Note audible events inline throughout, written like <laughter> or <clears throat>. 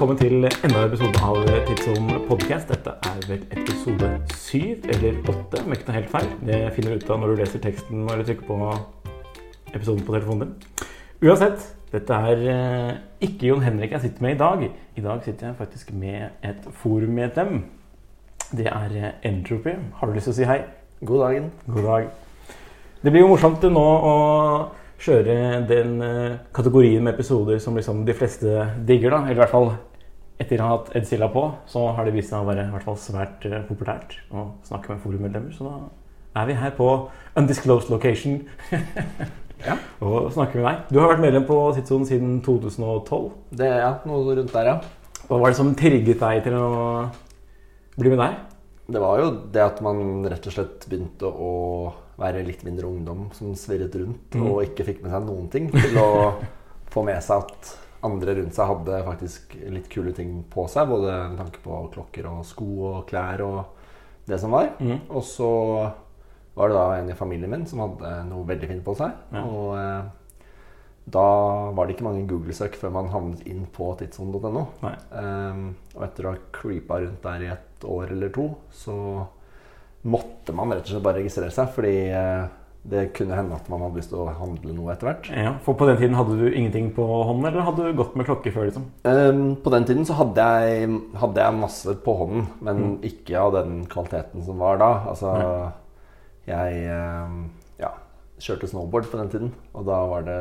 velkommen til enda en episode av Tidsom podcast. Dette er vel episode syv eller åtte, om ikke tar helt feil. Det finner du ut av når du leser teksten eller trykker på episoden på telefonen din. Uansett, dette er eh, ikke Jon Henrik jeg sitter med i dag. I dag sitter jeg faktisk med et forummedlem. Det er eh, Entropy. Har du lyst til å si hei? God dagen. God dag. Det blir jo morsomt nå å kjøre den eh, kategorien med episoder som liksom de fleste digger. da, Eller i hvert fall etter å ha hatt Ed Silla på, så har det vist seg å være i hvert fall svært eh, populært å snakke med forummedlemmer. Så da er vi her på undisclosed location <laughs> Ja. og snakker med deg. Du har vært medlem på Tidssonen siden 2012. Det er ja, noe rundt der, ja. Hva var det som trigget deg til å bli med der? Det var jo det at man rett og slett begynte å være litt mindre ungdom som svirret rundt Mm. og ikke fikk med seg noen ting. Til å få med seg at andre rundt seg hadde faktisk litt kule ting på seg. Både med tanke på klokker og sko og klær og det som var. Mm. Og så var det da en i familien min som hadde noe veldig fint på seg. Ja. Og eh, da var det ikke mange Google-søk før man havnet inn på tidssonen.no. Um, og etter å ha creepa rundt der i et år eller to, så måtte man rett og slett bare registrere seg. Fordi eh, det kunne hende at man hadde lyst til å handle noe etter hvert. Ja, for på den tiden hadde du ingenting på hånden, eller hadde du gått med klokke før? liksom? Um, på den tiden så hadde jeg, hadde jeg masse på hånden, men Mm. ikke av den kvaliteten som var da. Altså, jeg um, ja, kjørte snowboard på den tiden, og da var det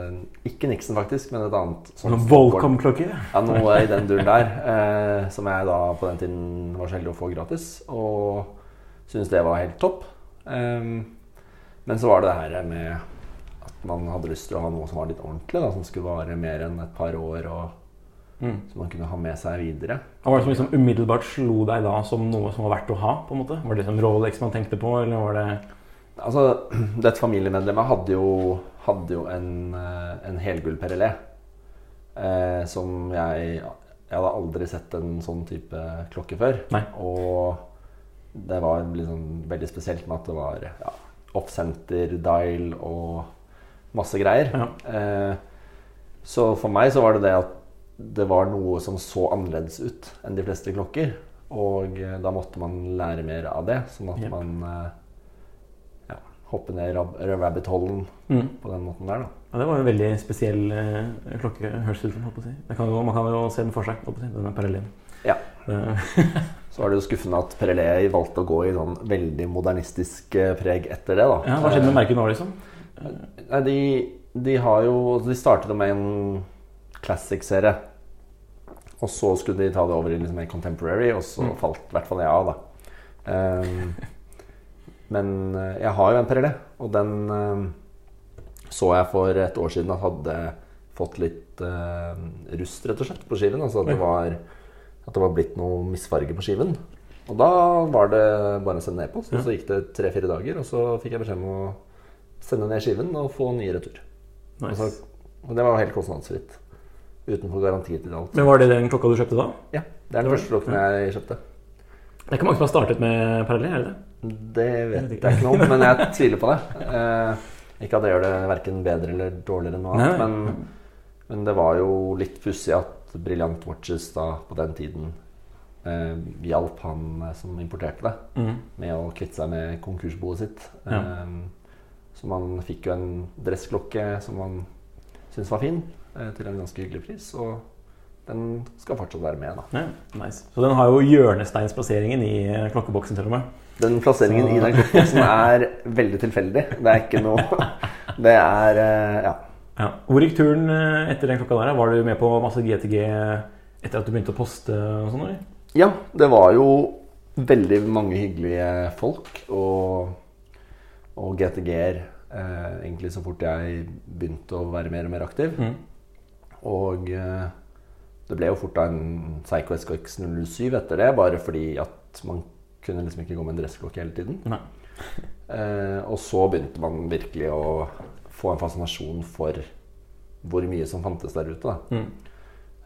ikke Nixon faktisk, men et annet sånn. Volcom-klokker? Ja, noe i den duren der. uh, som jeg da på den tiden var så heldig å få gratis. Og syntes det var helt topp. Ehm, men så var det det her med at man hadde lyst til å ha noe som var litt ordentlig. Da, som skulle vare mer enn et par år, og Mm. som man kunne ha med seg videre. Hva var det som liksom umiddelbart slo deg da som noe som var verdt å ha? på en måte? Var det liksom Rolex man tenkte på, eller var det Altså, <clears throat> Dette familiemedlemmet hadde jo, hadde jo en, eh, en helgull perelé. Eh, som jeg Jeg hadde aldri sett en sånn type klokke før. Nei. Og det var liksom veldig spesielt med at det var ja, off-center, dial og masse greier. Ja. Eh, så for meg så var det det at det var noe som så annerledes ut enn de fleste klokker. Og eh, da måtte man lære mer av det, sånn at yep. man eh, ja, hopper ned rab- rabbit holen Mm. på den måten der, da. Ja, det var jo en veldig spesiell eh, klokke. Høres ut som, holdt på å si. Man kan jo se den for seg, holdt på å si, denne. Ja. <laughs> Så var det jo skuffende at Perelé valgte å gå i sånn veldig modernistisk eh, preg etter det, da. ja, hva skjedde med merket nå, liksom? Nei, de, de har jo De startet med en classic-serie. Og så skulle de ta det over i liksom en contemporary, og så Mm. falt i hvert fall jeg av, da. Um, men eh, jeg har jo en Perelé, og den um, så jeg for et år siden at hadde fått litt uh, rust, rett og slett, på skiven. Altså at det var, at det var blitt noe misfarge på skiven. Og da var det bare å sende på. Så, Ja. så gikk det tre-fire dager, og så fikk jeg beskjed om å sende ned skiven og få ny retur. Nice. Altså, og det var helt kostnadsfritt. Utenfor garanti til alt. Men var det den klokka du kjøpte da? Ja, det er den første klokken jeg kjøpte. Det er ikke mange som har startet med parallell, er det det? Det vet jeg ikke noe om, men jeg tviler på det. Eh, ikke at det gjør det verken bedre eller dårligere enn noe annet, men, men det var jo litt pussig at Brilliant Watches da på den tiden eh, hjalp han eh, som importerte det, Mm. med å kvitte seg med konkursboet sitt. Ja. Eh, så man fikk jo en dressklokke som man syntes var fin, eh, til en ganske hyggelig pris. Og den skal fortsatt være med, da. Ja, nice. Så den har jo hjørnesteinsplasseringen i eh, klokkeboksen til og med. Den plasseringen Så- i den klokkeboksen <laughs> er veldig tilfeldig. Det er ikke noe <laughs> Det er eh, Ja. Ja. Hvor gikk turen eh, etter den klokka der? Var du med på masse GTG etter at du begynte å poste og sånn? ja, det var jo veldig mange hyggelige folk og, og GTG-er eh, egentlig så fort jeg begynte å være mer og mer aktiv. Mm. Og eh, det ble jo fort da en Psycho SKX07 etter det, bare fordi at man kunne liksom ikke gå med en dressklokke hele tiden. Nei. Eh, og så begynte man virkelig å få en fascinasjon for hvor mye som fantes der ute. Da. Mm.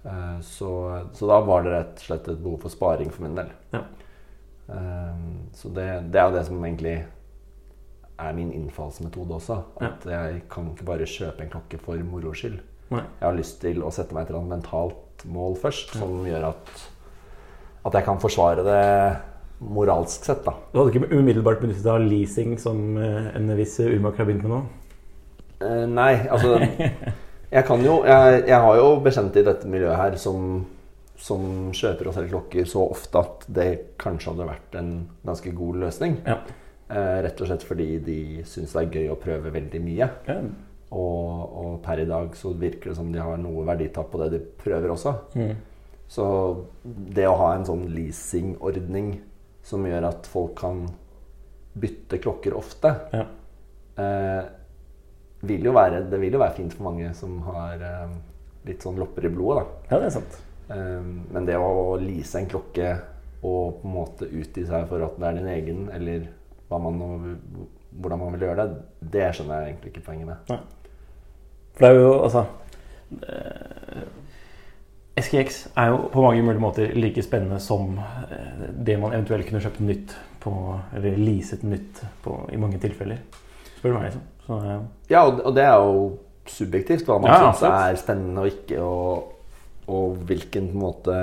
Eh, så, så da var det rett og slett et behov for sparing for min del. Ja. Eh, så det, det er jo det som egentlig er min innfallsmetode også. At jeg kan ikke bare kjøpe en klokke for moro skyld. Nei. Jeg har lyst til å sette meg et eller annet mentalt mål først, som gjør at, at jeg kan forsvare det moralsk sett. da. Du hadde ikke umiddelbart benyttet deg av leasing, som eh, en viss urmaker har begynt med nå? Eh, nei, altså Jeg kan jo Jeg, jeg har jo bekjente i dette miljøet her som, som kjøper og selger klokker så ofte at det kanskje hadde vært en ganske god løsning. Ja. Uh, rett og slett fordi de syns det er gøy å prøve veldig mye. ja. Og, og per i dag så virker det som de har noe verditap på det de prøver også. Mm. Så det å ha en sånn leasingordning som gjør at folk kan bytte klokker ofte, Ja. eh, vil jo være, det vil jo være fint for mange som har eh, litt sånn lopper i blodet. da. ja, det er sant. Eh, men det å lease en klokke og på en måte utgi seg for at det er din egen, eller man hvordan man vil gjøre det, det skjønner jeg egentlig ikke poenget med. For det er jo altså eh, SKX er jo på mange mulige måter like spennende som eh, det man eventuelt kunne kjøpt nytt på, eller leaset nytt på i mange tilfeller. Spør du meg, liksom. Så, ja. Ja, og, det er jo subjektivt hva man Ja, syns er spennende og ikke, og, og hvilken på en måte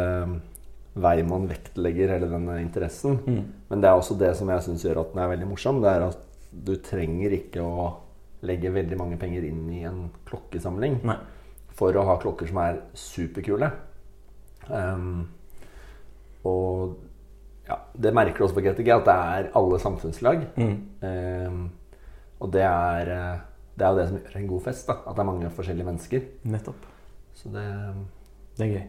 vei man vektlegger hele denne interessen. mm. Men det er også det som jeg syns gjør at den er veldig morsom. Det er at du trenger ikke å legge veldig mange penger inn i en klokkesamling Nei. for å ha klokker som er superkule. Um, og ja, det merker du også på GTG, at det er alle samfunnslag. Mm. Ehm, og det er, eh, det er jo det som gjør en god fest. da At det er mange forskjellige mennesker. Nettopp. Så det Det er gøy.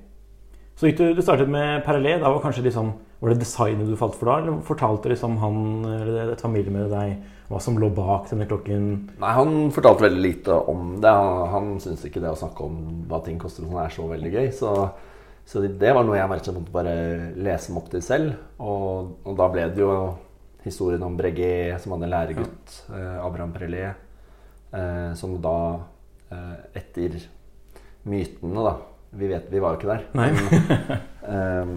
Så gikk du, du startet med Parallé. Da var kanskje liksom, var det designet du falt for da? Eller fortalte liksom han eller et familiemedlem deg hva som lå bak denne klokken? Nei, han fortalte veldig lite om det. Han, han syntes ikke det å snakke om hva ting koster sånn er så veldig gøy. Så, så det var noe jeg merket jeg måtte bare lese meg opp til selv. Og, og da ble det jo historien om Breguet som hadde en læregutt, eh, Abraham Prelé, eh, som da eh, etter mytene, da Vi vet, vi var jo ikke der. Nei. Eh,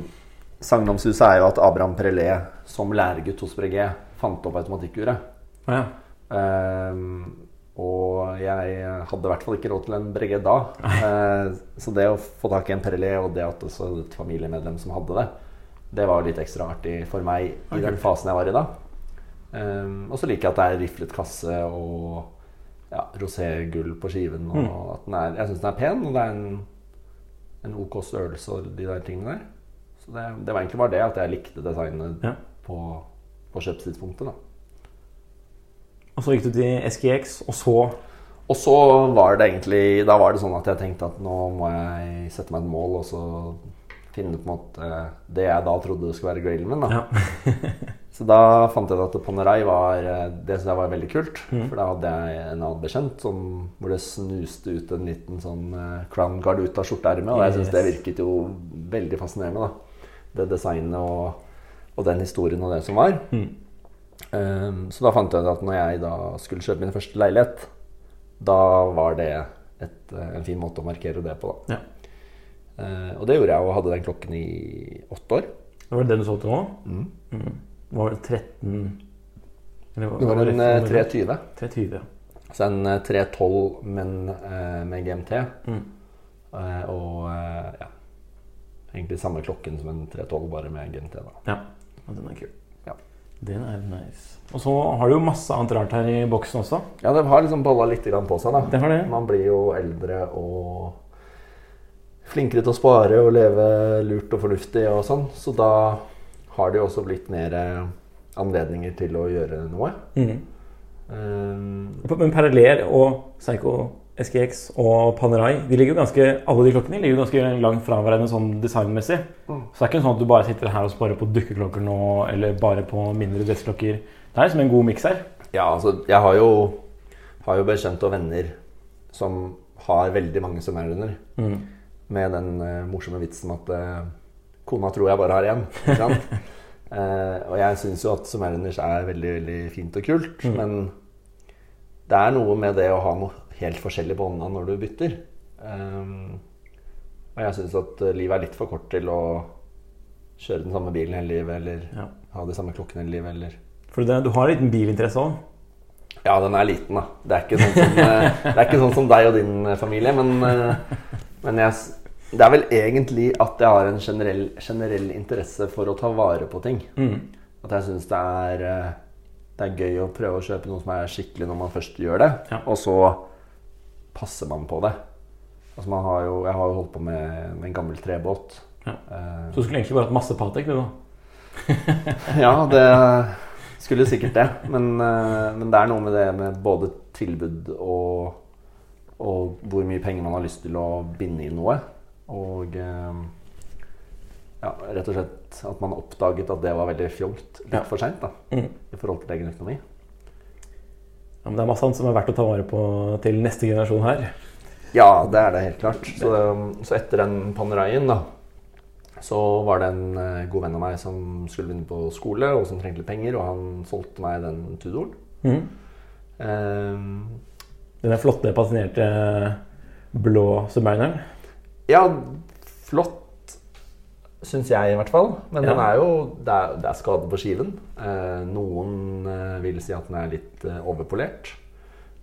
Sagnomsuset er jo at Abraham Prelé som læregutt hos Breguet fant opp automatikkuret. Ja. Um, og jeg hadde i hvert fall ikke råd til en Breguet da. Uh, <laughs> så det å få tak i en Prelé, og det at også et familiemedlem som hadde det, det var litt ekstra artig for meg i okay. den fasen jeg var i da. Um, og så liker jeg at det er riflet kasse og ja, roségull på skiven. Og Mm. at den er, jeg syns den er pen, og det er en, en ok størrelse og de der tingene der. Så det, det var egentlig bare det at jeg likte designet Ja. på, på kjøpstidspunktet. da Og så gikk du til SGX, og så Og så var det egentlig Da var det sånn at jeg tenkte at nå må jeg sette meg et mål og så finne på en måte det jeg da trodde skulle være grillen min. Da. Ja. <laughs> Så da fant jeg at Panerai var Det som jeg var veldig kult. Mm. For da hadde jeg en annen bekjent som, hvor det snuste ut en liten sånn eh, crown guard ut av skjorteermet. Og jeg syns det virket jo veldig fascinerende. da Det designet og, og den historien og det som var. Mm. Um, så da fant jeg ut at når jeg da skulle kjøpe min første leilighet, da var det et, eh, en fin måte å markere det på. da Ja. Eh, Og det gjorde jeg, og hadde den klokken i åtte år. Det var den du solgte nå? Mm. Mm. Var det 13 eller Det var var en det eh, for noe? 320. 320. Så en eh, 312, men eh, med GMT. Mm. Eh, Og eh, ja Egentlig samme klokken som en 312, bare med GMT. da Ja, og den er kul. Ja. Den er nice. Og så har du jo masse annet rart her i boksen også. Ja, den har liksom balla litt på seg, da. Det har det. Man blir jo eldre og flinkere til å spare og leve lurt og fornuftig og sånn. Så da har det jo også blitt mer eh, anledninger til å gjøre noe. Mm. Um, Men Parallel og Psycho SGX og Panerai de ligger jo ganske, alle de klokkene ligger jo ganske langt fra hverandre sånn designmessig. Mm. Så det er ikke sånn at du bare sitter her og sparer på dukkeklokker nå, eller bare på mindre dressklokker. Det er liksom en god miks her. ja, altså, jeg har jo, har jo bekjente og venner som har veldig mange som er under. Mm. Med den uh, morsomme vitsen at uh, kona tror jeg bare har én. Ikke sant? uh, <laughs> og jeg syns jo at Sumerianers er veldig veldig fint og kult, Mm. men det er noe med det å ha noe helt forskjellig på hånda når du bytter. Um, og jeg syns at livet er litt for kort til å kjøre den samme bilen hele livet, eller Ja. ha de samme klokkene hele livet, eller For det, du har en liten bilinteresse òg. Ja, den er liten, da. Det er ikke sånn som, det er ikke sånn som deg og din familie, men, men jeg, Det er vel egentlig at jeg har en generell, generell interesse for å ta vare på ting. Mm. At jeg syns det eh, Det er gøy å prøve å kjøpe noe som er skikkelig når man først gjør det. Ja. Og så passer man på det. Altså man har jo, jeg har jo holdt på med, med en gammel trebåt. Ja. Eh, Så du skulle egentlig bare hatt masse Patek, du, da. <laughs> ja, det skulle sikkert det. Men, eh, men det er noe med det med både tilbud og, og hvor mye penger man har lyst til å binde i noe. Og eh, ja, rett og slett at man oppdaget at det var veldig fjolt litt Ja. for seint Mm. i forhold til egen økonomi. Ja, men det er masse annet som er verdt å ta vare på til neste generasjon her. Ja, det er det helt klart. Så, så etter den Paneraien, da, så var det en eh, god venn av meg som skulle begynne på skole, og som trengte litt penger, og han solgte meg den Tudoren. Mm. Eh, Den flotte, patinerte blå submarineren. ja, flott syns jeg i hvert fall. Men Ja. den er jo det er, det er skade på skiven. Eh, noen eh, vil si at den er litt eh, overpolert.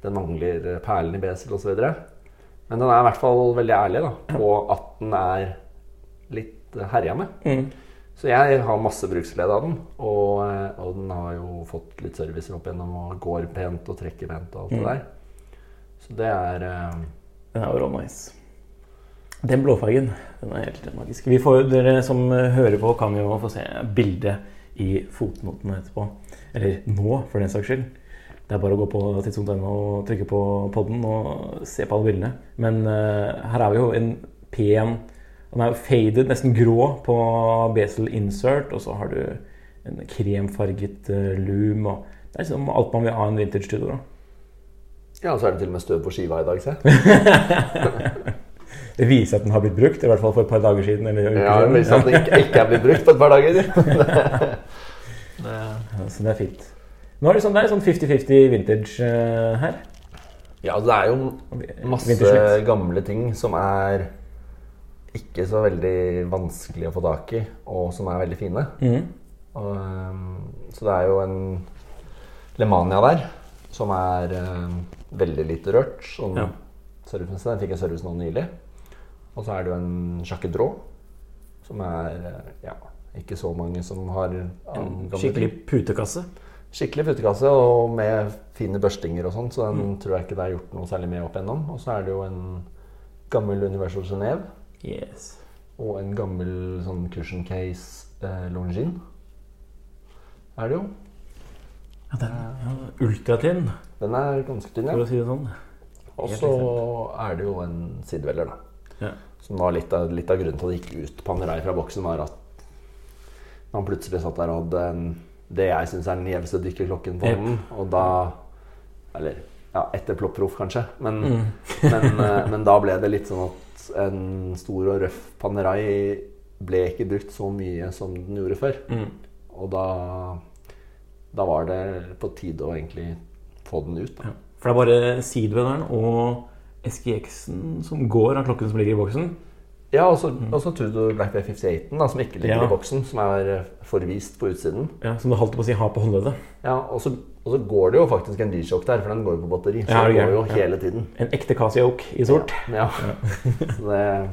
Den mangler eh, perlen i besel osv. Men den er i hvert fall veldig ærlig da, på at den er litt herja med. Mm. Så jeg har masse bruksglede av den. Og, og den har jo fått litt servicer opp gjennom og går pent og trekker pent og alt det Mm. der. Så det er eh, Den er jo nice. Den blåfargen, den er helt magisk. Vi får, dere som hører på, kan jo få se bildet i fotnotene etterpå. Eller nå, for den saks skyld. Det er bare å gå på tidspunkt.no og trykke på podden og se på alle bildene. Men uh, her er vi jo en pen Den er jo faded, nesten grå på Basel insert, og så har du en kremfarget uh, loom. Og det er liksom alt man vil ha i en vintage studio. og så er det til og med støv på skiva i dag, se. <laughs> Det viser at den har blitt brukt, i hvert fall for et par dager siden. Eller uker Ja, det viser at den ikke, ikke er blitt brukt på et par dager. <laughs> Ja, så det er fint. Nå er det sånn, det er sånn 50-50 vintage uh, her. Ja, det er jo masse gamle ting som er ikke så veldig vanskelig å få tak i, og som er veldig fine. Mm. Og, ehm, så det er jo en Lemania der som er ehm, veldig lite rørt. Sånn Ja. servicemessig. Den fikk jeg service nå nylig. Og så er det jo en Jacques som er eh, ja, ikke så mange som har En skikkelig putekasse. Skikkelig putekasse, og med fine børstinger og sånn, så den Mm. tror jeg ikke det er gjort noe særlig med opp igjennom. Og så er det jo en gammel Universal Genéve. Yes. og en gammel sånn cushion case eh, Longines. Er det jo. Ja, den, ja, ultratynn, Den er ganske tynn, ja. for å si det sånn. Og så er det jo en sidevelger, da. Ja. Som var litt av, litt av grunnen til at det gikk ut Panerai fra boksen, var at man plutselig satt der og hadde en, det jeg syns er den gjeveste dykkerklokken på hånden. Og da Eller ja, etter Plopproff, kanskje. Men, Mm. <laughs> men, eh, men da ble det litt sånn at en stor og røff Panerai ble ikke brukt så mye som den gjorde før. Mm. Og da, da var det på tide å egentlig få den ut. Ja. For det er bare Seedweatheren og SGX-en som går av klokken som ligger i boksen. Ja, og så mm. Tudor Black Bay 58, da, som ikke ligger Ja. i boksen. Som er eh, forvist på utsiden. Ja, som du holdt på å si har på håndleddet. Ja, og så, og så går det jo faktisk en D-sjokk der, for den går jo på batteri. Så Ja, den går jo. Ja. hele tiden. En ekte Casio Oak i sort. Ja. <laughs> så det,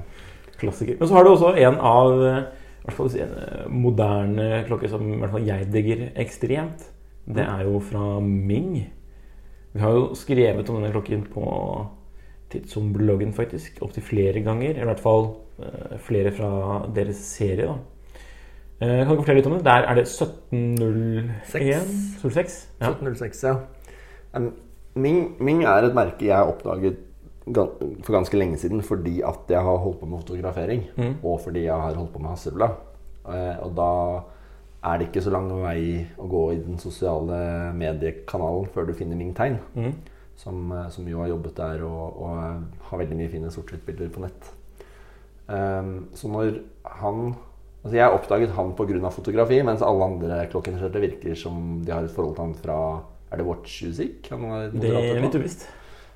Klassiker. Men så har du også en av eh, hvert fall eh, moderne klokker som i hvert fall jeg digger ekstremt. Det er jo fra Ming. Vi har jo skrevet om denne klokken på Tidsombloggen faktisk opptil flere ganger. I hvert fall eh, flere fra deres serie. da. Eh, kan du fortelle litt om det? Der er det 1701? 06? Ja. 1706, ja. Ming, Ming er et merke jeg oppdaget for ganske lenge siden fordi at jeg har holdt på med fotografering. Mm. Og fordi jeg har holdt på med Hasselblad. Eh, Og da er det ikke så lang vei å gå i den sosiale mediekanalen før du finner Ming Tegn. Mm. som, eh, som jo har jobbet der og, og eh, har veldig mye fine sort-hvitt-bilder på nett. Um, så når han Altså Jeg oppdaget han pga. fotografi, mens alle andre klokkenskjørte virker som de har et forhold til han fra Er det Watch Music? Det er litt uvisst.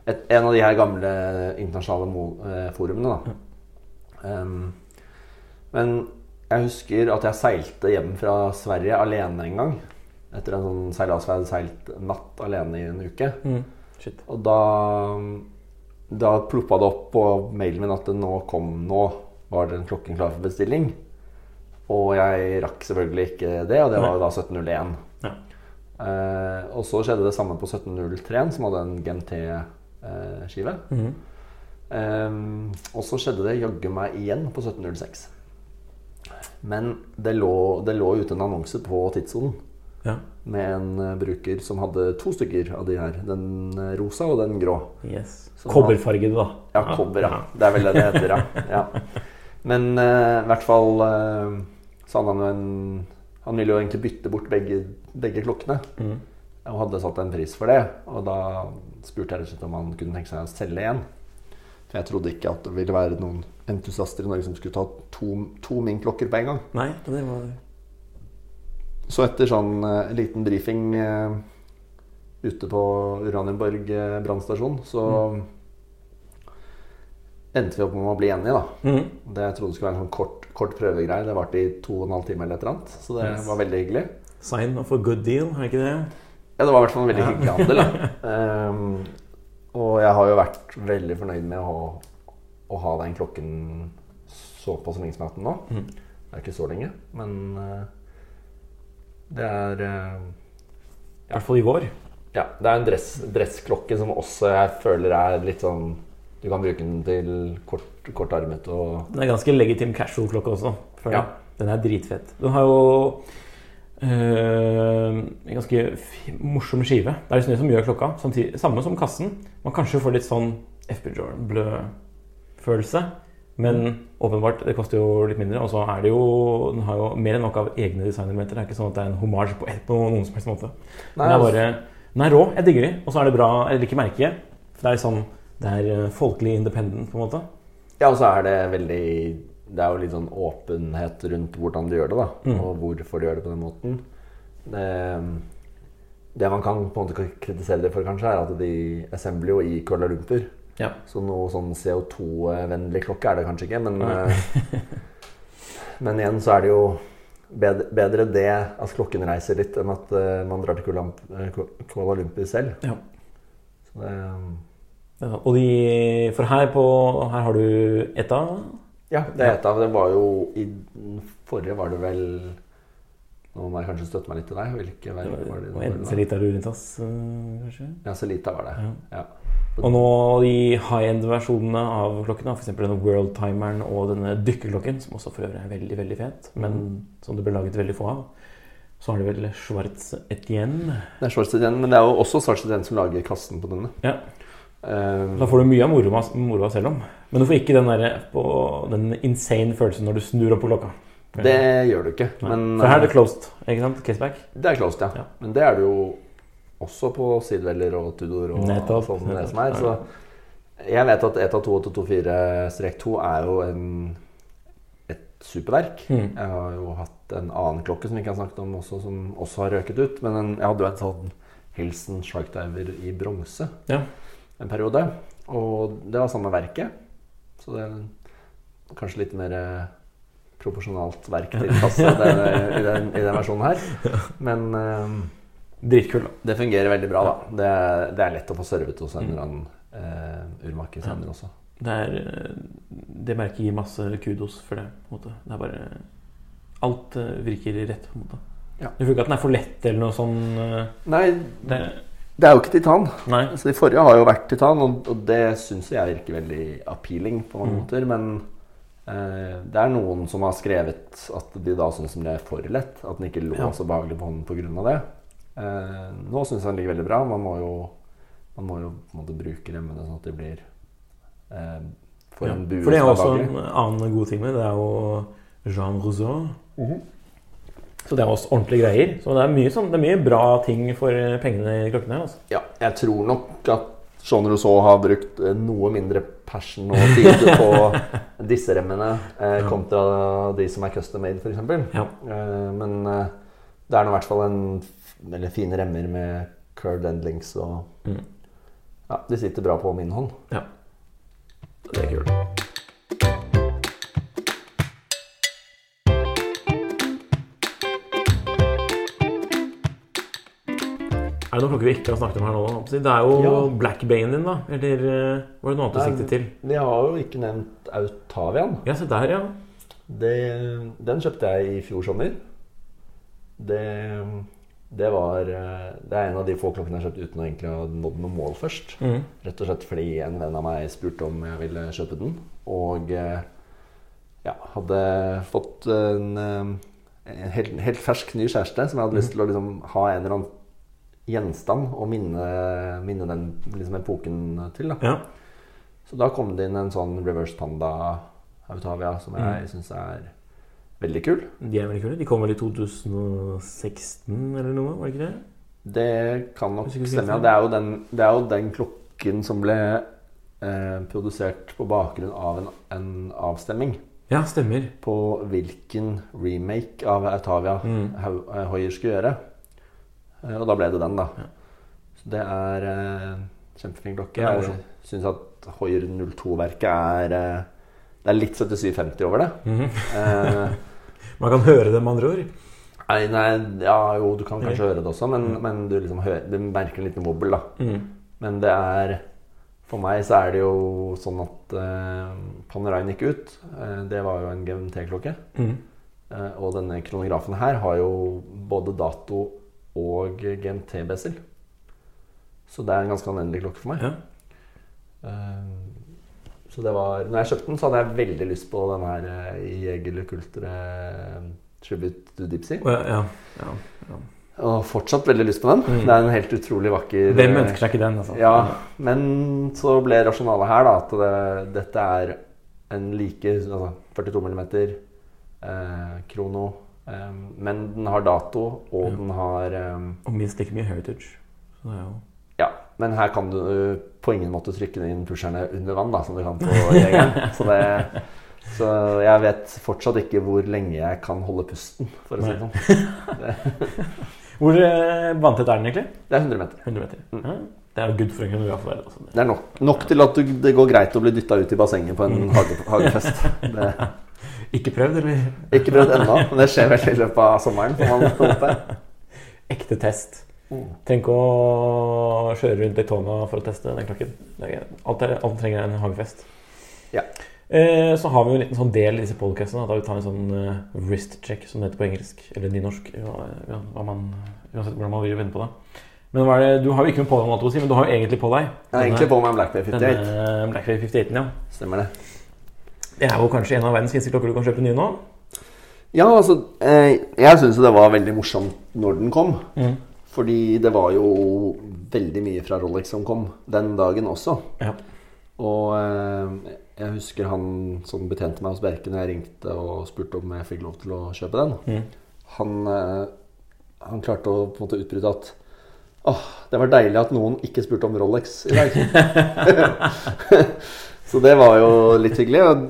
Et, en av de her gamle internasjonale eh, forumene, da. Um, men jeg husker at jeg seilte hjem fra Sverige alene en gang. Etter en sånn seilas hvor jeg hadde seilt natt alene i en uke. Mm. Shit. Og da, da ploppa det opp på mailen min at det nå kom nå var den klokken klar for bestilling. Og jeg rakk selvfølgelig ikke det, og det var jo da 1701. Ja. Uh, og så skjedde det samme på 1703, som hadde en GMT-skive. Mhm. Um, og så skjedde det jaggu meg igjen på 1706. Men det lå, det lå ute en annonse på tidssonen ja. med en eh, bruker som hadde to stykker av de her. Den eh, rosa og den grå. Yes. Kobberfargede, da. Ja, kobber, ja. Det er vel det det heter, ja. <laughs> Men uh, i hvert fall uh, så hadde han jo en Han ville jo egentlig bytte bort begge, begge klokkene. Mhm. Og hadde satt en pris for det. Og da spurte jeg rett og slett om han kunne tenke seg å selge en. For jeg trodde ikke at det ville være noen entusiaster i Norge som skulle ta to, to min-klokker på en gang. Nei, det var Så etter sånn uh, liten brifing uh, ute på Uranienborg uh, brannstasjon, så endte vi opp med å bli enige, da. Mm. Det jeg trodde skulle være en sånn kort, kort prøvegreie. Det varte i to og en halv time eller et eller annet. Så det Yes. var veldig hyggelig. Sign of a good deal, er ikke det? Ja, det var i hvert fall en veldig hyggelig handel. <laughs> Ehm, og jeg har jo vært veldig fornøyd med å, å ha den klokken såpass lenge som jeg har hatt den nå. Mm. Det er ikke så lenge, men uh, det er eh, I hvert fall i vår. Ja, det er en dress, dressklokke som også jeg føler er litt sånn Du kan bruke den til kort, kortarmet og Den er ganske legitim casual-klokke også. Ja. Den er dritfett. Den har jo en ganske morsom skive. Det er liksom det som gjør klokka. Samtidig, samme som kassen. Man kanskje får litt sånn FB Jordan-blø-følelse. Men åpenbart, det koster jo litt mindre. Og så er det jo Den har jo mer enn nok av egne designelementer. Det er ikke sånn at det er en hommage på, på noen som helst måte. Nei, Den er altså- bare Den er rå. Jeg digger de. Og så er det bra Jeg liker merket. For det er sånn Det er øh, folkelig independent, på en måte. Ja, og så er det veldig Det er jo litt sånn åpenhet rundt hvordan de gjør det, da. Mm. Og hvorfor de gjør det på den måten. Det, det man kan på en måte kritisere det for, kanskje, er at de assembler jo i Kuala Lumpur. Ja. Så noe sånn CO2-vennlig klokke er det kanskje ikke, men eh, <laughs> Men igjen så er det jo bedre, bedre det at klokken reiser litt, enn at eh, man drar til Kuala, eh, Kuala Lumpur selv. Ja. Så det, Ja, og de For her på Her har du Etta. Ja, det er det. Det var jo I den forrige var det vel Nå må jeg kanskje støtte meg litt til deg. Hvilke verk var det? Og enten Celita Ruritas, øh, kanskje. Ja, Celita var det. Ja. Ja. Og nå de high-end-versjonene av klokkene, f.eks. denne World Timeren og denne dykkerklokken, som også for øvrig er veldig veldig fet, men som det ble laget veldig få av. Så har de vel Schwartz Etienne. Det er Schwartz Etienne, men det er jo også Schwartz Etienne som lager kassen på denne. Ja, Um, Da får du mye av moroa moro selv om. Men du får ikke den, der, på, den insane følelsen når du snur opp på klokka. det gjør du ikke. Men For her er det eh, closed. ikke sant? Caseback. det er closed, ja. Ja. Men det er det jo også på Sidweller og Tudor og Nettopp. sånn som det som er. Så jeg vet at ETA 2824-2 er jo en, et superverk. Mm. Jeg har jo hatt en annen klokke som vi ikke har snakket om også, som også har røket ut. Men en, jeg hadde jo en sånn Hilsen Sharkdiver i bronse Ja. en periode. Og det var samme verket. Så det er kanskje litt mer eh, proporsjonalt verk til kasse i, den, i den versjonen her. Men eh, Dritkul, det fungerer veldig bra, da. Det, er- det er lett å få servet hos en eller annen eh, urmaker senere også. Det, er, det merket gir masse kudos for det. på en måte. Det er bare Alt virker rett. på en måte. Ja. Du føler ikke at den er for lett eller noe sånn Nei, det, det er jo ikke titan. Nei. Altså, de forrige har jo vært titan, og, og det syns jeg virker veldig appealing på mange Mm. måter. Men eh, det er noen som har skrevet at de da syns det er for lett. At den ikke lå Ja. så behagelig på hånden pga. det. Eh, nå syns jeg den ligger veldig bra. Man må jo, man må jo på en måte bruke remmene sånn at de blir eh, for Ja. en bue For det er også en annen god ting med det. Er jo Jean Rousseau. Mhm. Så det er også ordentlige greier. Så det er mye, sånn, det er mye bra ting for eh, pengene i klokkene. her, Altså. Ja, jeg tror nok at Jean Rousseau har brukt eh, noe mindre passion og tid <laughs> på disse remmene eh, kontra de som er custom made, f.eks. Ja. Eh, men eh, det er nå i hvert fall en eller fine remmer med curd endlings og Mm. Ja, de sitter bra på min hånd. Det er kult. Er det noen klokker vi ikke har snakket om her nå? Det er jo Ja. Blackbanen din, da. Eller eh, var det noe annet du siktet til? Vi har jo ikke nevnt Autavian. Ja, se der, ja. Det, den kjøpte jeg i fjor sommer. Det, det var eh, Det er en av de få klokkene jeg har kjøpt uten å egentlig ha nådd noe mål først. Mm. Rett og slett fordi en venn av meg spurte om jeg ville kjøpe den. Og eh, ja, hadde fått en, en helt, helt fersk ny kjæreste som jeg hadde lyst til å liksom ha en eller annen gjenstand å minne, minne den liksom epoken til. da ja. Så da kom det inn en sånn reverse panda Autavia som jeg Mm. syns er veldig kul. De er veldig kule. De kom vel i 2016 eller noe, var det ikke det? Det kan nok stemme. Ja. Det, er jo den, det er jo den klokken som ble eh, produsert på bakgrunn av en, en avstemming Ja, stemmer. på hvilken remake av Autavia Mm. Eh, Hoier skulle gjøre. Eh, og da ble det den, da. Ja. Så det er eh, kjempefin klokke. Jeg syns at Hoier 02-verket er eh, Det er litt 7750 over det. Mhm. Eh, <laughs> Man kan høre det, med andre ord. Nei, nei, ja jo, du kan kanskje høre det også, men, Mm. men du, liksom hører, du merker en liten wobbel, da. Mm. Men det er For meg så er det jo sånn at eh, Panerai gikk ut. Eh, det var jo en GMT-klokke. Eh, og denne kronografen her har jo både dato og GMT-besel. Så det er en ganske anvendelig klokke for meg. Ja. Eh, så det var Når jeg kjøpte den, så hadde jeg veldig lyst på den her Jeger Le Cultre eh, Tribute to Dipsy. Ja, ja, ja. Og fortsatt veldig lyst på den. Mm. Det er en helt utrolig vakker Hvem ønsker seg ikke den? altså? Ja, men så ble rasjonalet her da at det, dette er en like altså 42 mm eh, krono. Eh, men den har dato, og Ja. den har um, Og minst like mye heritage. Er jo Ja, men her kan du eh, på ingen måte trykke inn pusherne under vann, da, som du kan på Jegeren. <laughs> Så, det, så jeg vet fortsatt ikke hvor lenge jeg kan holde pusten, for å si det sånn. <laughs> Hvor eh, vanntett er den egentlig? Det er 100 meter. 100 meter. Mm. Det er good for en være. Altså. Det er nok, nok til at du, det går greit å bli dytta ut i bassenget på en hage, hagefest. <laughs> Det, Ikke prøvd, eller? ikke prøvd ennå, men det skjer vel i løpet av sommeren. man. <laughs> Ekte test. Tenk å kjøre rundt Daytona for å teste den klokken. Alt, er, alt trenger en hagefest. Ja. Eh, så har vi jo en liten sånn del i disse podcastene da vi tar en sånn uh, wrist check, som det heter på engelsk. Eller nynorsk. Ja, man, uansett hvordan man vil vende på det. Men det, du har jo ikke noe på deg, men du har jo egentlig på deg Jeg har egentlig på meg en Blackberry 58. denne Blackberry 58. Ja. Stemmer det. Det er jo kanskje en av verdens fineste klokker du kan kjøpe nye nå. Ja, altså eh, Jeg syns det var veldig morsomt når den kom. Mm. Fordi det var jo veldig mye fra Rolex som kom den dagen også. Ja. Og eh, jeg husker han som betjente meg hos Bjerke når jeg ringte og spurte om jeg fikk lov til å kjøpe den. Mm. Han, eh, han klarte å på en måte utbryte at Åh, det var deilig at noen ikke spurte om Rolex i dag. <laughs> <laughs> Så det var jo litt hyggelig. Og,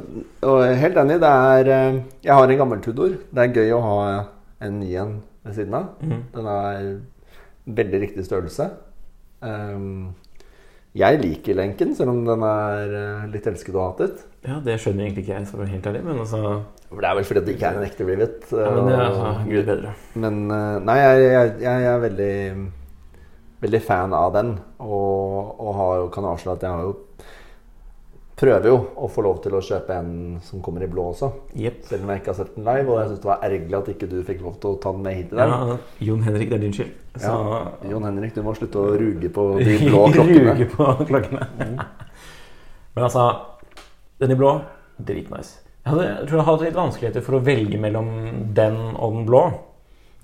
og helt enig, det er eh, Jeg har en gammel Tudor. Det er gøy å ha en ny en ved siden av. Mm. Den er veldig riktig størrelse. Um, jeg liker lenken, selv om den er eh, litt elsket og hatet. ja, det skjønner egentlig ikke jeg, for å være helt ærlig, men altså Det er vel fordi det ikke er en ekte Rivet. ja, Men det er og- gud bedre. Men eh, nei, jeg, jeg, jeg er veldig Veldig fan av den. Og, og har, kan avsløre at jeg har jo prøver jo å få lov til å kjøpe en som kommer i blå også. Yep. Selv om jeg ikke har sett den live. Og jeg syns det var ergerlig at ikke du fikk lov til å ta den med hit i dag. Ja, Jon Henrik, det er din skyld. Så Jon Henrik, du må slutte å ruge på de <laughs> blå klokkene. Ruge på klokkene. Men altså, den i blå, dritnice. Jeg, hadde, jeg tror jeg hadde litt vanskeligheter for å velge mellom den og den blå.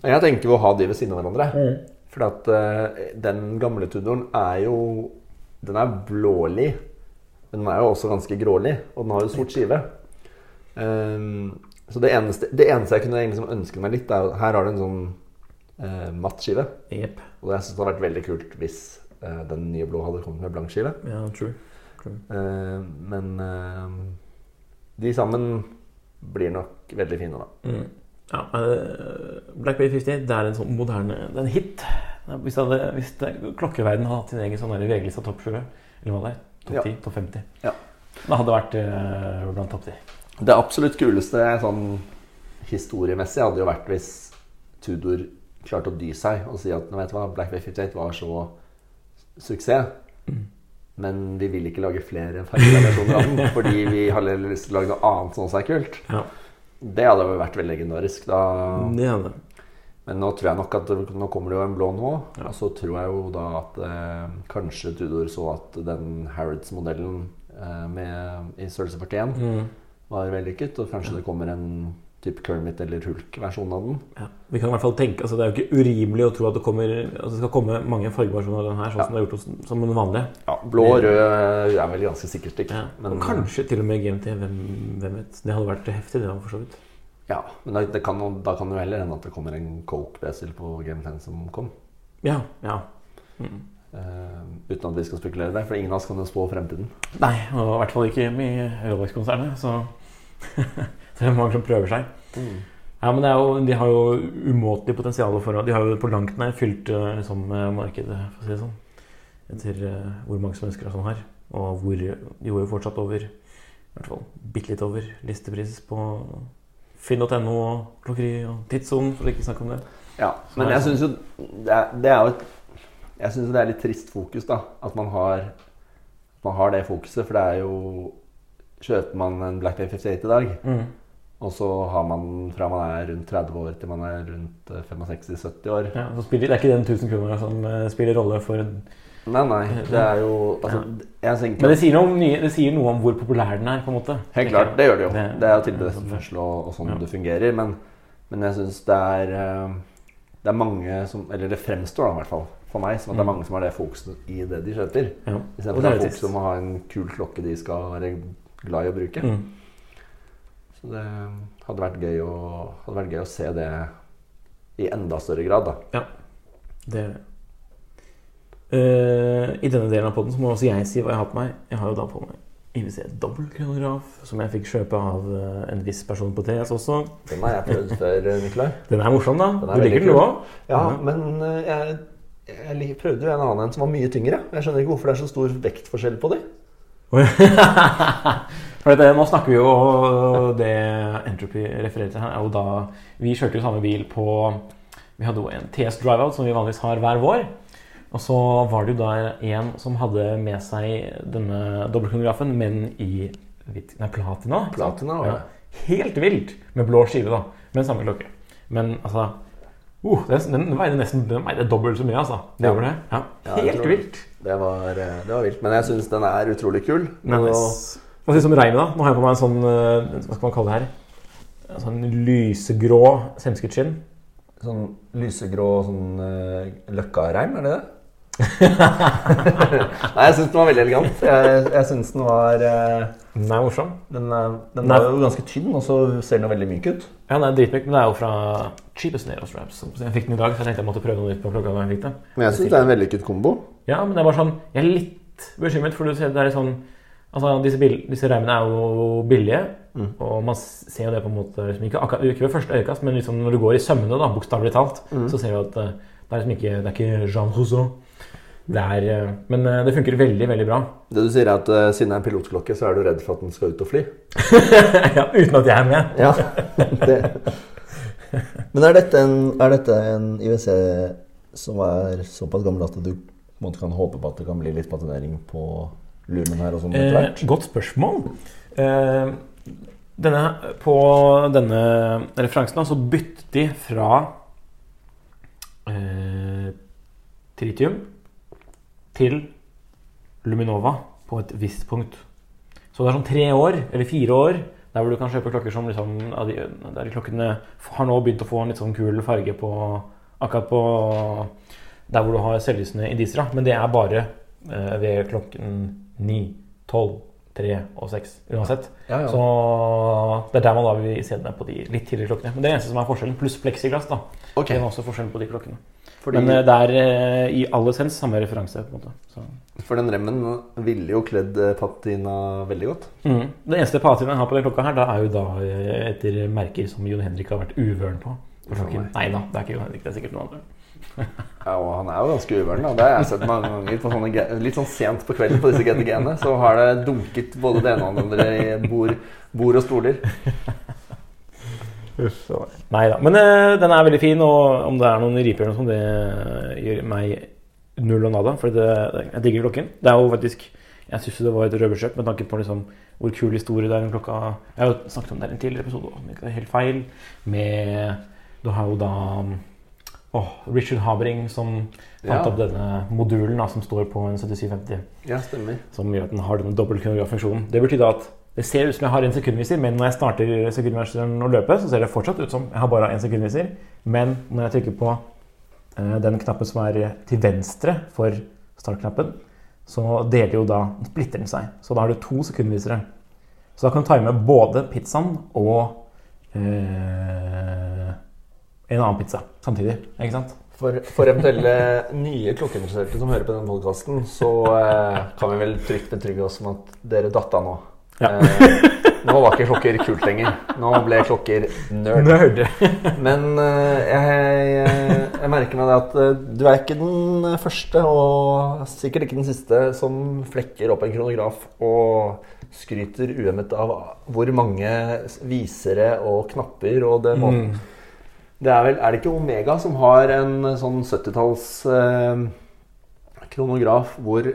Jeg tenker å ha de ved siden av hverandre. For at uh, den gamle Tudoren er jo Den er blålig. Men den er jo også ganske grålig, og den har jo sort skive. Um, så det eneste, det eneste jeg kunne liksom ønske meg litt, er at Her har du en sånn uh, matt skive. Yep. Og jeg syns det hadde vært veldig kult hvis uh, den nye blå hadde kommet med blank skive. Ja, true. true. Uh, men ehm, de sammen blir nok veldig fine, da. Mm. Ja, uh, Bay 50 det er en sånn moderne Det er en hit. Hvis, det hadde, hvis det, klokkeverden hadde hatt sin egen sånn VG-lista topp 20, eller hva det er, topp Ja. 10, topp 50, Ja. det hadde vært uh, blant topp 10. Det absolutt kuleste sånn historiemessig hadde jo vært hvis Tudor klarte å dy seg og si at vet du hva, Black Bay 58 var så suksess. Mm. Men vi vil ikke lage flere fargevariasjoner av den, <laughs> fordi vi har lyst til å lage noe annet som også er kult. Ja. Det hadde vært veldig legendarisk. Da. Det hadde Men nå tror jeg nok at det, nå kommer det jo en blå nå. Ja. Og så tror jeg jo da at eh, kanskje Tudor så at den Harrods-modellen eh, med- i størrelse 41 mm. var vellykket. Og kanskje det kommer en type Kermit eller Hulk-versjon av den. ja. Vi kan i hvert fall tenke altså Det er jo ikke urimelig å tro at det, kommer, altså det skal komme mange fargeversjoner av den her, sånn Ja. som det er gjort hos, som den vanlige. Ja, Blå og rød er vel ganske sikkert ikke. Ja. Men, og kanskje til og med GMT. Hvem, hvem vet? Det hadde vært heftig, det, for så vidt. Ja, men da, det kan, da kan jo heller hende at det kommer en Coke-besel på Game 10 som kom. Ja. ja. Mm. Uh, uten at vi skal spekulere der, for ingen av oss kan jo spå fremtiden. Nei, og i hvert fall ikke i Rolex-konsernet. Så så <laughs> det er mange som prøver seg. Ja, men det jo, De har jo umåtelig potensial for De har jo på langt nær fylt liksom, markedet, for å si det sånn. Etter uh, hvor mange som ønsker det sånn her. Og hvor de går jo fortsatt over I hvert fall bitte litt over listepris på finn.no og klokkeri og tidssonen, for å ikke snakke om det. Ja, men jeg syns jo det er, det er jo et Jeg syns det er litt trist fokus, da. At man har, man har det fokuset. For det er jo Kjøper man en Black Day 58 i dag, Mm. og så har man fra man er rundt 30 år til man er rundt eh, 65-70 år Ja, så spiller, det er ikke den 1000 kroner som eh, spiller rolle for Nei, nei. Det er jo altså, Men det sier, nye, det sier noe om hvor populær den er, på en måte. Helt klart, det gjør det jo. Det- Det er jo sånn. og, og sånn Ja. det fungerer. Men, men jeg syns det er eh, Det er mange som Eller det fremstår da i hvert fall for meg som at det er Mm. mange som har det fokuset i det de kjøper. Ja. Istedenfor at det er folk som har en kul klokke de skal være glad i å bruke. Mm. Så det hadde vært gøy å, hadde vært gøy å se det i enda større grad, da. Det er det. Eh, I denne delen av podden så må også jeg si hva jeg har på meg. Jeg har jo da på meg IWC dobbeltkronograf, som jeg fikk kjøpe av uh, en viss person på TS også. Den har jeg prøvd før, Nikolai. <laughs> Den er morsom, da. Er du liker den, du òg? Ja, men uh, jeg, jeg prøvde jo en annen en som var mye tyngre. Jeg skjønner ikke hvorfor det er så stor vektforskjell på de. <laughs> For nå snakker vi jo Det Entropy refererer til her, er jo da Vi kjørte jo samme bil på Vi hadde jo en TS Driveout som vi vanligvis har hver vår. Og så var det jo da en som hadde med seg denne dobbeltkronografen, men i Nei, platina. Platina, Ja. Helt vilt med blå skive, da. Med samme klokke. Men altså uh, den, den veide nesten den veide dobbelt så mye, altså. Det Ja. Ja. Helt tror- vilt. Det var, eh, det var vilt. Men jeg syns den er utrolig kul. Men Og- Hva sier du om reimen, da? Nå har jeg på meg en sånn eh, Hva skal man kalle det her? En sånn lysegrå semskutskinn. Sånn lysegrå sånn uh, løkkareim, er det det? <laughs> Nei, jeg syns den var veldig elegant. Jeg, jeg syns den var eh, Den er morsom. Den, er- den Nei. var jo ganske tynn, og så ser den jo veldig myk ut. Ja, den er dritmyk, men det er jo fra Cheapest Nail Straps. Jeg fikk den i dag, så jeg tenkte jeg måtte prøve noe nytt på klokka. da jeg fikk det. Men jeg syns det er en vellykket kombo. Ja, men det er bare sånn Jeg er litt bekymret, for du ser det er litt sånn Altså, disse, bil, disse reimene er jo billige, Mm. og man ser jo det på en måte liksom, ikke, akkurat, ikke ved første øyekast, men liksom når du går i sømmene, da, bokstavelig talt, Mm. så ser du at eh, det er liksom ikke Det er ikke Jean Rousseau. Det er eh, Men eh, det funker veldig, veldig bra. Det du sier er at uh, siden det er en pilotklokke, så er du redd for at den skal ut og fly? <laughs> ja, uten at jeg er med. Ja, det. Men er dette en, er dette en IWC som er såpass gammel at du måte kan håpe på at det kan bli litt patinering på lumen her og sånn etter Eh, godt spørsmål. Eh, denne, på denne referansen så byttet de fra eh, tritium til Luminova på et visst punkt. Så det er sånn tre år, eller fire år, der hvor du kan kjøpe klokker som liksom, der klokkene har nå begynt å få en litt sånn kul farge på Akkurat på der hvor du har selvlysende indiser. da. Men det er bare eh, ved klokken 9, 12, 3 og 6 uansett. Ja, ja. Så det er der man da vil se den på de litt tidligere klokkene. Men det eneste som er forskjellen, pluss pleksiglass. da. Okay. Det er også forskjellen på de klokkene. Fordi, Men eh, det er eh, i all essens samme referanse. på en måte. Så. for den remmen ville jo kledd eh, patina veldig godt. Mm. Det eneste patinaen jeg har på den klokka her, da er jo da etter merker som Jon Henrik har vært uvøren på. Nei da, det er ikke Jon Henrik, det er sikkert noen andre. Ja, og han er jo ganske uvøren. Det har jeg sett mange ganger. på sånne, Litt sånn sent på kvelden på disse GTG-ene. Så har det dunket både det ene og det andre i bord, bord og stoler. Nei da. Men eh, den er veldig fin, og om det er noen riper eller det gjør meg null og nada. For jeg digger klokken. Det er jo faktisk Jeg syns det var et røverkjøp med tanke på liksom hvor kul historie det er. om Klokka Jeg har jo snakket om det i en tidligere episode, om ikke er helt feil. Med Du har jo da åh, Richard Habring som fant Ja. opp denne modulen da, som står på en 7750 Ja, stemmer. som gjør at den har denne dobbeltkronograffunksjonen. Det betyr da at det ser ut som jeg har en sekundviser, men når jeg starter sekundviseren å løpe, så ser det fortsatt ut som jeg har bare en sekundviser. Men når jeg trykker på eh, den knappen som er til venstre for startknappen, så deler jo da splitter den seg. Så da har du to sekundvisere. Så da kan du time både pizzaen og eh, en annen pizza samtidig. Ikke sant? For, for eventuelle <laughs> nye klokkeinteresserte som hører på denne podkasten, så eh, kan vi vel trygt betrygge oss om at dere datt av nå. Ja. Eh, nå var ikke klokker kult lenger. Nå ble klokker nerd. Nerd. <laughs> Men eh, jeg, jeg, jeg merker meg det at eh, du er ikke den første, og sikkert ikke den siste, som flekker opp en kronograf og skryter uhemmet av hvor mange visere og knapper og det må Mm. Det er vel Er det ikke Omega som har en sånn 70-talls eh, kronograf hvor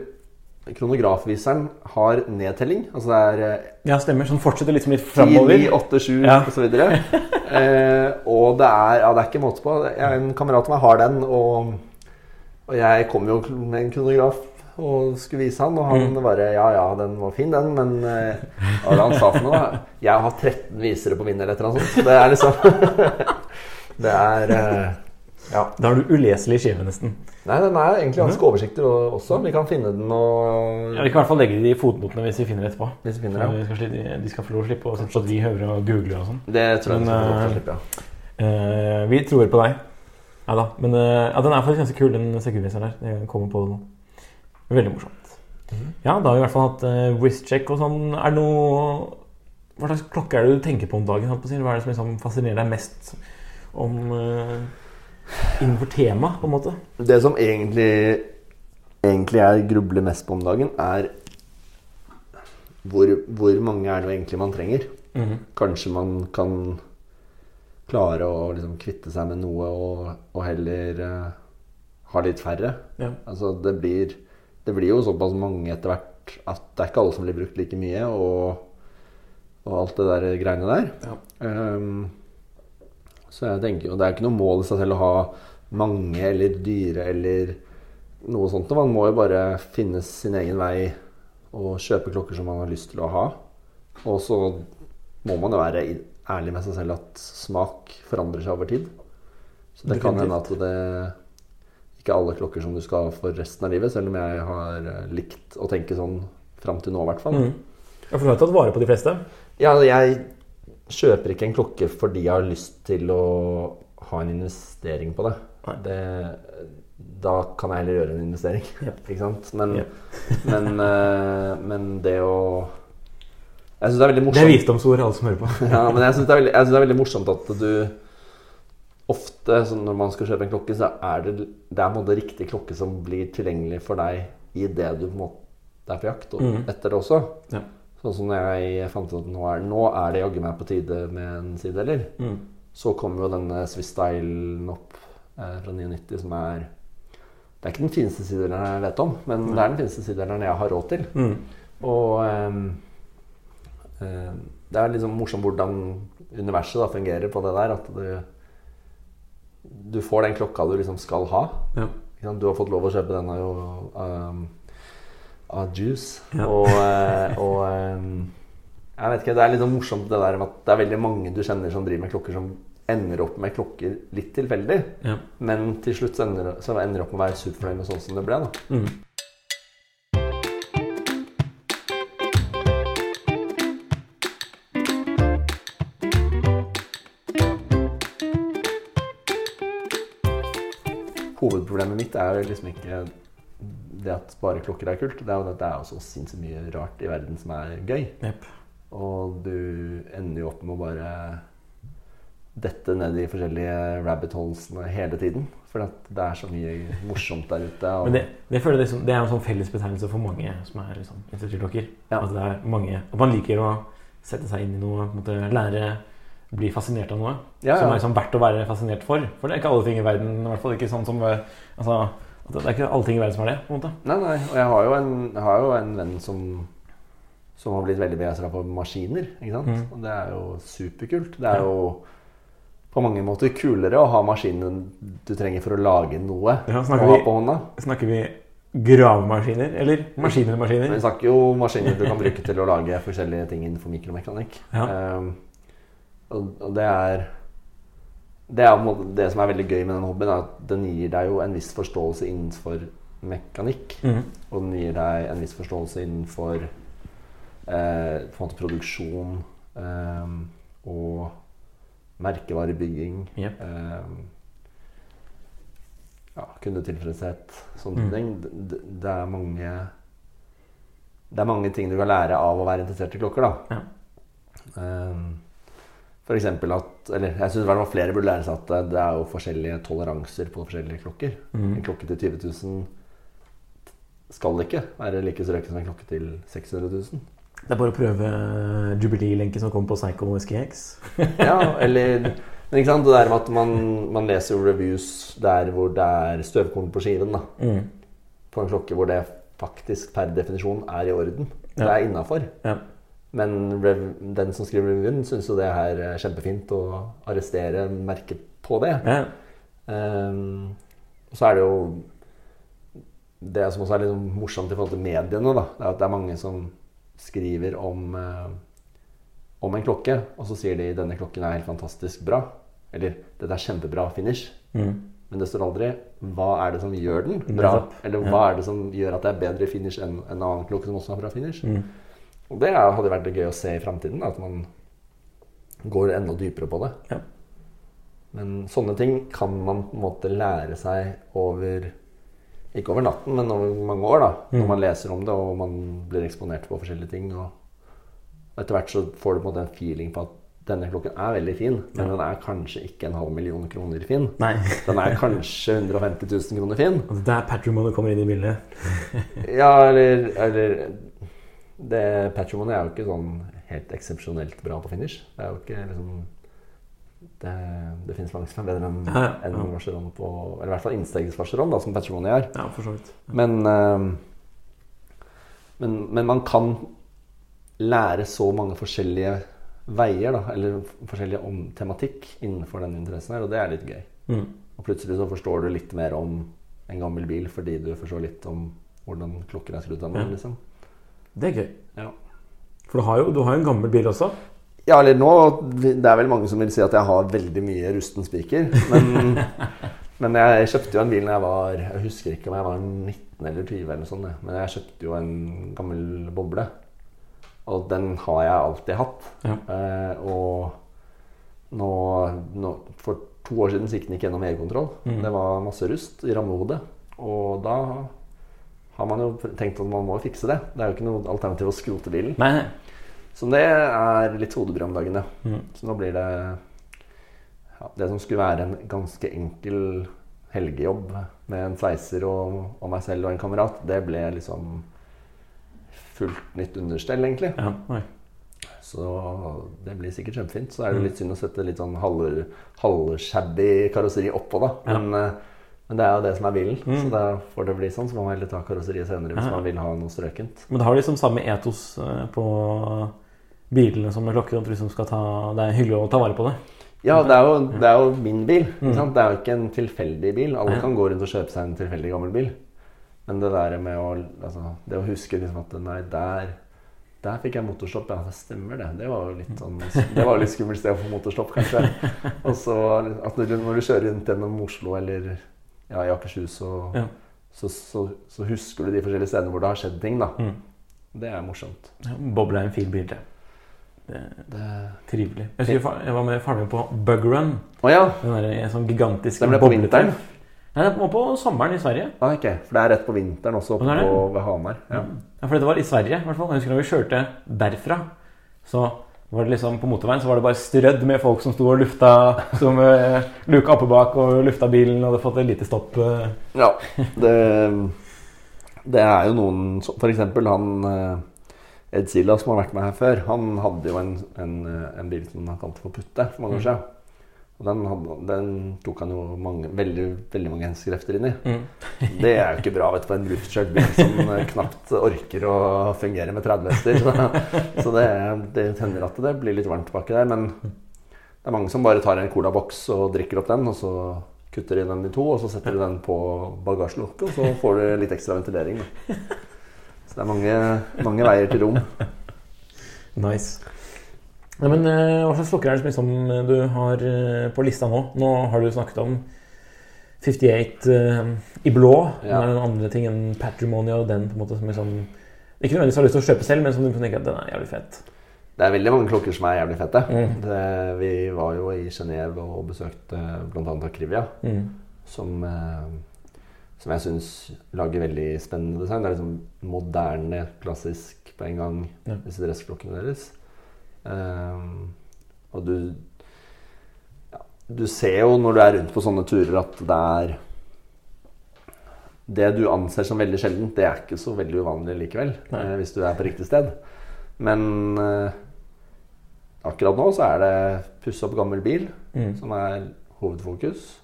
kronografviseren har nedtelling? Altså det er eh, Ja, stemmer. Sånn fortsetter liksom litt 10, 9, 8, 7 Ja. og så videre. <laughs> Eh, og det er, ja, det er ikke måte på. Jeg, en kamerat av meg har den, og, og jeg kom jo med en kronograf og skulle vise han, og han Mm. bare Ja, ja, den var fin, den, men eh, hva var det han sa for noe? da? Jeg har 13 visere på min, eller et eller annet sånt. Det er liksom <laughs> Det er eh, Ja. Da har du uleselig skive, nesten. Nei, den er egentlig ganske oversiktlig også. Vi kan finne den og Ja, vi kan i hvert fall legge det i fotnotene hvis vi finner det etterpå. Hvis vi finner det, skal de skal få lov å slippe å slippe at vi hører og googler og sånn. Det tror jeg vi Men, til eh, slippe, ja. Uh, vi tror på deg. Ja da. Men uh, ja, den er faktisk ganske kul, den sekundviseren der. Jeg kommer på det nå. Veldig morsomt. Mhm. Ja, da har vi i hvert fall hatt uh, wristcheck og sånn. Er det noe Hva slags klokke er det du tenker på om dagen? Hva er det som liksom fascinerer deg mest om eh, innenfor temaet, på en måte? Det som egentlig, egentlig jeg grubler mest på om dagen, er hvor, hvor mange er det egentlig man trenger? Mhm. Kanskje man kan klare å liksom kvitte seg med noe og, og heller uh, ha litt færre. Ja. Altså det blir, det blir jo såpass mange etter hvert at det er ikke alle som blir brukt like mye, og, og alt det der greiene der. Ja. Ehm, så jeg tenker jo Det er ikke noe mål i seg selv å ha mange eller dyre eller noe sånt. Man må jo bare finne sin egen vei og kjøpe klokker som man har lyst til å ha. Og så må man jo være ærlig med seg selv at smak forandrer seg over tid. Så det kan hende at det ikke er alle klokker som du skal ha for resten av livet, selv om jeg har eh, likt å tenke sånn fram til nå, i hvert fall. Mm. Ja, for du har tatt vare på de fleste? Ja, jeg kjøper ikke en klokke fordi jeg har lyst til å ha en investering på det. Det da kan jeg heller gjøre en investering. Ja. <laughs> Ikke sant? Men, Ja. <laughs> men, uh, men det å Jeg syns det er veldig morsomt Det er visdomsord, alle som hører på. <laughs> Ja, men jeg syns det, det er veldig morsomt at du Ofte sånn når man skal kjøpe en klokke, så er det, det er en måte riktig klokke som blir tilgjengelig for deg i det du på en måte er på jakt og mm. etter det også. Ja. Sånn som når jeg fant ut at nå er, nå er det jaggu meg på tide med en sidedeler. mm. Så kom jo denne Swiss Stylen opp eh, fra 99, som er Det er ikke den fineste sidedeleren jeg vet om, men det er den fineste sidedeleren jeg har råd til. Mm. Og ehm, ehm, det er liksom morsomt hvordan universet da fungerer på det der. At du, du får den klokka du liksom skal ha. Ja. Du har fått lov å kjøpe den av, jo, um, av Juice. Ja. Og, eh, og ehm, jeg vet ikke, Det er litt sånn morsomt det der med at det er veldig mange du kjenner som driver med klokker, som ender opp med klokker litt tilfeldig. Ja. Men til slutt så ender, så ender opp med å være superfornøyd med sånn som det ble. da Mm. Hovedproblemet mitt er liksom ikke det at bare klokker er kult. Det er jo at det er så sinnssykt mye rart i verden som er gøy. Yep. Og du ender jo opp med å bare dette ned i forskjellige rabbit holesene hele tiden. For det er så mye morsomt der ute. Men det, det, liksom, det er en sånn fellesbetegnelse for mange som er liksom, instituttklokker. Ja. At det er mange, at man liker å sette seg inn i noe, måte, lære bli fascinert av noe. Ja, Som er liksom verdt å være fascinert for. For det er ikke alle ting i verden i hvert fall ikke sånn som altså, Det er ikke alle ting i verden som er det. på en måte. Nei, nei. Og jeg har jo en, har jo en venn som, som har blitt veldig begeistra for maskiner. Ikke sant? Mm. Og det er jo superkult. Det er jo på mange måter kulere å ha maskinen du trenger for å lage noe Ja, å snakker ha vi- på hånda. Snakker vi gravemaskiner eller maskiner maskiner? Vi snakker jo maskiner du kan bruke til å lage forskjellige ting innenfor mikromekanikk. Ja. Um, og, og det er Det er på en måte det som er veldig gøy med den hobbyen, er at den gir deg jo en viss forståelse innenfor mekanikk. Mhm. Og den gir deg en viss forståelse innenfor eh, på en måte produksjon eh, og merkevarebygging. Yep. Eh, ja, kundetilfredshet, sånne Mm. ting. Det, det, er mange Det er mange ting du kan lære av å være interessert i klokker, da. Ja. Ehm, for eksempel at Eller jeg syns flere burde lære seg at det- er jo forskjellige toleranser på forskjellige klokker. Mm. En klokke til 20 000 skal ikke være like strøken som en klokke til 600 000. Det er bare å prøve Jubilee-lenken som kommer på Psycho SKX. Ja, eller Men ikke sant, det der med at man, man leser jo reviews der hvor det er støvkorn på skiven. da Mm. På en klokke hvor det faktisk per definisjon er i orden. Det er innafor. Ja. Men den som skriver revyen, syns jo det her er kjempefint å arrestere merket på det. Ja. Um, og så er det jo Det som også er litt sånn morsomt i forhold til mediene, da, det er at det er mange som skriver om, eh, om en klokke, og så sier de 'denne klokken er helt fantastisk bra'. Eller 'dette er kjempebra finish'. Mm. Men det står aldri 'hva er det som gjør den bra'? Eller. 'hva er det som gjør at det er bedre finish enn en annen klokke som også har bra finish'? Mm. Og det hadde vært gøy å se i framtiden, at man går enda dypere på det. Ja. Men sånne ting kan man på en måte lære seg over Ikke over natten, men over mange år. da Når Mm. man leser om det, og man blir eksponert på forskjellige ting. Og etter hvert så får du på en måte en feeling på at denne klokken er veldig fin, men Ja. den er kanskje ikke en halv million kroner fin. Nei. <laughs> Den er kanskje 150 000 kroner fin. Og det er patrimony kommer inn i bildet. Ja, eller, eller det, Patrimony er jo ikke sånn helt eksepsjonelt bra på finish. Det er jo ikke liksom Det, det finnes er bedre enn Ja, ja. Vacheron på Eller i hvert fall innstegsvacheron, som Patrimony er. Ja, for så vidt. Men, eh, men, men man kan lære så mange forskjellige veier, da, eller forskjellige om tematikk innenfor den interessen her, og det er litt gøy. Mm. Og plutselig så forstår du litt mer om en gammel bil fordi du forstår litt om hvordan klokker er skrudd sammen. Ja. Liksom. Det er gøy. Ja. For du har jo du har jo en gammel bil også. ja, eller nå Det er vel mange som vil si at jeg har veldig mye rusten spiker. Men, <laughs> men jeg kjøpte jo en bil når jeg var Jeg husker ikke om jeg var 19 eller 20, eller sånn, men jeg kjøpte jo en gammel boble. Og den har jeg alltid hatt. Ja. Eh, og nå, nå For to år siden så gikk den ikke gjennom EU-kontroll. Mm. Det var masse rust i rammehodet. Og da har man jo tenkt at man må fikse det. Det er jo ikke noe alternativ å skrote bilen. Nei. Så det er litt hodebry om dagen, ja. Mm. Så nå blir det ja, Det som skulle være en ganske enkel helgejobb med en sveiser og, og meg selv og en kamerat, det ble liksom fullt nytt understell, egentlig. Ja. Så det blir sikkert kjempefint. Så er det litt synd å sette litt sånn halv- halvshabby karosseri oppå, da. Men, eh, men det er jo det som er bilen. Mm. Så da får det bli sånn. Så må man heller ta karosseriet senere hvis Ja. man vil ha noe strøkent. Men det har liksom samme etos eh, på bilene som med klokker. At liksom skal ta, det er hyggelig å ta vare på det. Ja, det er jo, det er jo min bil. Mm. Det er jo ikke en tilfeldig bil. Alle kan gå rundt og kjøpe seg en tilfeldig gammel bil. Men det der med å, altså, det å huske liksom at nei, der, der fikk jeg motorstopp. Ja, det stemmer det. Det var jo litt sånn Det var litt skummelt sted å få motorstopp, kanskje. <laughs> Og så at når du, når du kjører rundt gjennom Oslo eller ja, i Akershus, så, Ja. så, så, så husker du de forskjellige stedene hvor det har skjedd ting, da. Mm. Det er morsomt. Ja, Boble er en fin bil, det. Det er trivelig. Jeg, husker jeg var med faren min på Bug Run. Å ja. Den der, en sånn gigantisk Den ble på vinteren? Nei, det var på sommeren i Sverige. Ah, okay. For det er rett på vinteren også, oppe på, ved Hamar. Ja. Ja, for det var i Sverige, i hvert fall. Jeg husker da vi kjørte derfra, så var det liksom på motorveien så var det bare strødd med folk som sto og lufta Som uh, luka oppe bak og lufta bilen og hadde fått et lite stopp. Uh. Ja, det, det er jo noen som- eksempel han eh, Ed Silla, som har vært med her før, han hadde jo en, en, en bil som han kalte for Putte for mange år siden. Og den, hadde, den tok han jo mange, veldig, veldig mange henskrefter inn i. Mm. <laughs> Det er jo ikke bra vet du, på en luftkjørt bil som eh, knapt orker å fungere med 30 hester. Så, <laughs> så det, det hender at det blir litt varmt baki der. Men det er mange som bare tar en colaboks og drikker opp den, og så kutter de den i to, og så setter de den på bagasjelokket, og så får du litt ekstra ventilering. Da. Så det er mange, mange veier til rom. Nice. Nei, men eh, Hva slags flokker er det som liksom, du har eh, på lista nå? Nå har du snakket om 58 uh, i blå. Ja. Men andre ting enn Patrimony og den på en måte som liksom, ikke nødvendigvis har lyst til å kjøpe selv, men som du kan tenke at den er jævlig fett. Det er veldig mange klokker som er jævlig fette. Mm. Det, vi var jo i Genéve og besøkte bl.a. Akrivia. Mm. som, eh, som jeg syns lager veldig spennende design. Det er liksom moderne, klassisk på en gang, Ja. disse dressklokkene deres. Ehm, og du ja, Du ser jo når du er rundt på sånne turer, at det er Det du anser som veldig sjeldent, det er ikke så veldig uvanlig likevel. Eh, hvis du er på riktig sted. Men uh, akkurat nå så er det pusse opp gammel bil Mm. som er hovedfokus.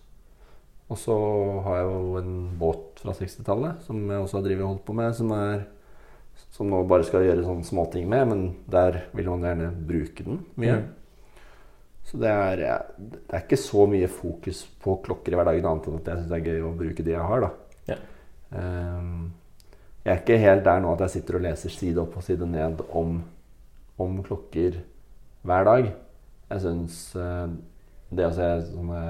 Og så har jeg jo en båt fra 60-tallet som jeg også har drevet og holdt på med, som, er, som nå bare skal gjøre sånne småting med, men der vil man gjerne bruke den mye. Mm. Så det er, det er ikke så mye fokus på klokker i hverdagen, annet enn at jeg syns det er gøy å bruke de jeg har. da. Ja. Um, jeg er ikke helt der nå at jeg sitter og leser side opp og side ned om, om klokker hver dag. Jeg syns uh, det å se sånne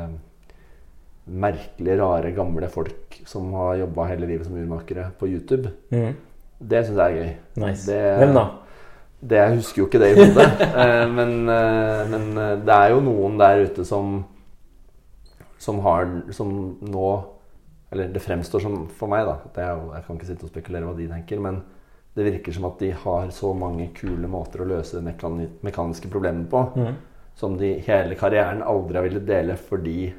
merkelige, rare, gamle folk som har jobba hele livet som urmakere på YouTube, Mm. Det syns jeg er gøy. Nice. Det- Hvem da? Det, jeg husker jo ikke det i hodet. <laughs> eh, men, eh, men eh, det er jo noen der ute som Som har Som nå Eller det fremstår som for meg, da det er Jeg kan ikke sitte og spekulere hva de tenker, men det virker som at de har så mange kule måter å løse de mekani mekaniske problemene på Mm. som de hele karrieren aldri har villet dele fordi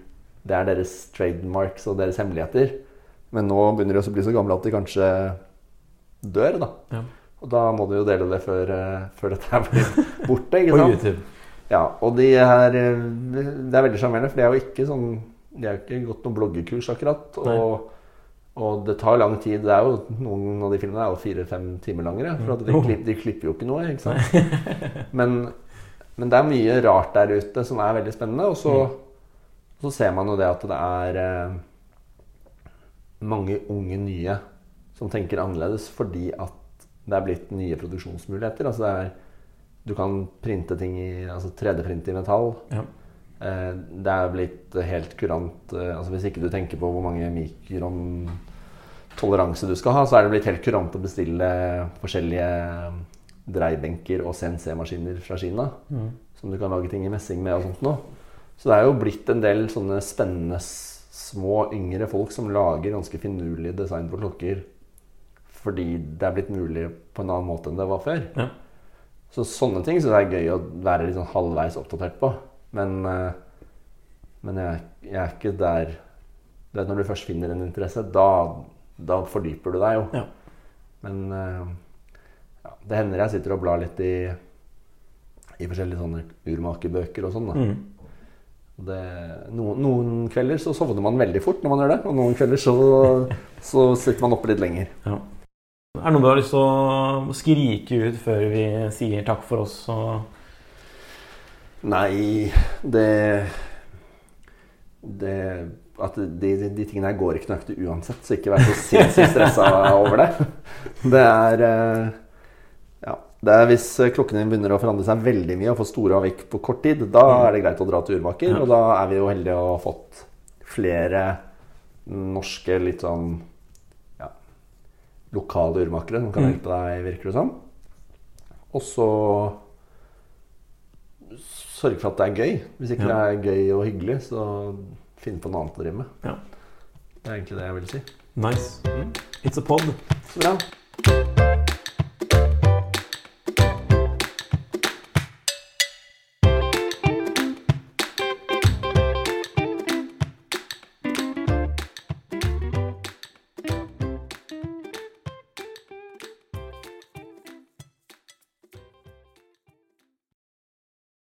det er deres trademarks og deres hemmeligheter. Men nå begynner de også å bli så gamle at de kanskje dør, da. Ja. Og da må du jo dele det før, eh, før dette her blir borte. ikke <laughs> På? YouTube. Ja, og de er, eh, det er veldig sjarmerende, for de er jo ikke sånn De har ikke gått noen bloggekurs akkurat. Og, og det tar lang tid. Det er jo Noen av de filmene er jo fire-fem timer langere. For at de, Mm. klipp, de klipper jo ikke noe. ikke sant? Men, men det er mye rart der ute som er veldig spennende. Og så, Mm. så ser man jo det at det er eh, mange unge nye som tenker annerledes fordi at det er blitt nye produksjonsmuligheter. Altså det er, du kan printe ting i altså 3D-print i metall. Ja. Eh, det er blitt helt kurant eh, altså Hvis ikke du tenker på hvor mange mikron toleranse du skal ha, så er det blitt helt kurant å bestille forskjellige dreibenker og CNC-maskiner fra Kina. Mm. Som du kan lage ting i messing med og sånt noe. Så det er jo blitt en del sånne spennende små, yngre folk som lager ganske finurlige design på klokker fordi det er blitt mulig på en annen måte enn det var før. Ja. Så sånne ting syns jeg er gøy å være litt sånn halvveis oppdatert på. Men, eh, men jeg, jeg er ikke der du vet, Når du først finner en interesse, da, da fordyper du deg jo. Ja. Men eh, ja, det hender jeg sitter og blar litt i, i forskjellige sånne urmakerbøker og sånn. da. Mm. Det, noen, noen kvelder så sovner man veldig fort når man gjør det, og noen kvelder så, så sitter man oppe litt lenger. Ja. Er det noe du har lyst til å skrike ut før vi sier takk for oss? Nei, det Det at de, de, de tingene her går ikke nøyaktig uansett, så ikke vær så sinnssykt stressa over det. Det er eh, Ja. Det er hvis klokken din begynner å forandre seg veldig mye og få store avvik på kort tid, da er det greit å dra til urmaker. Og da er vi jo heldige å ha fått flere norske, litt sånn lokale urmakere som kan Mm. hjelpe deg, virker det som. Og så sørge for at det er gøy. Hvis ikke Ja. det er gøy og hyggelig, så finn på noe annet å drive med. Ja. Det er egentlig det jeg vil si. nice. It's a pod. Så bra.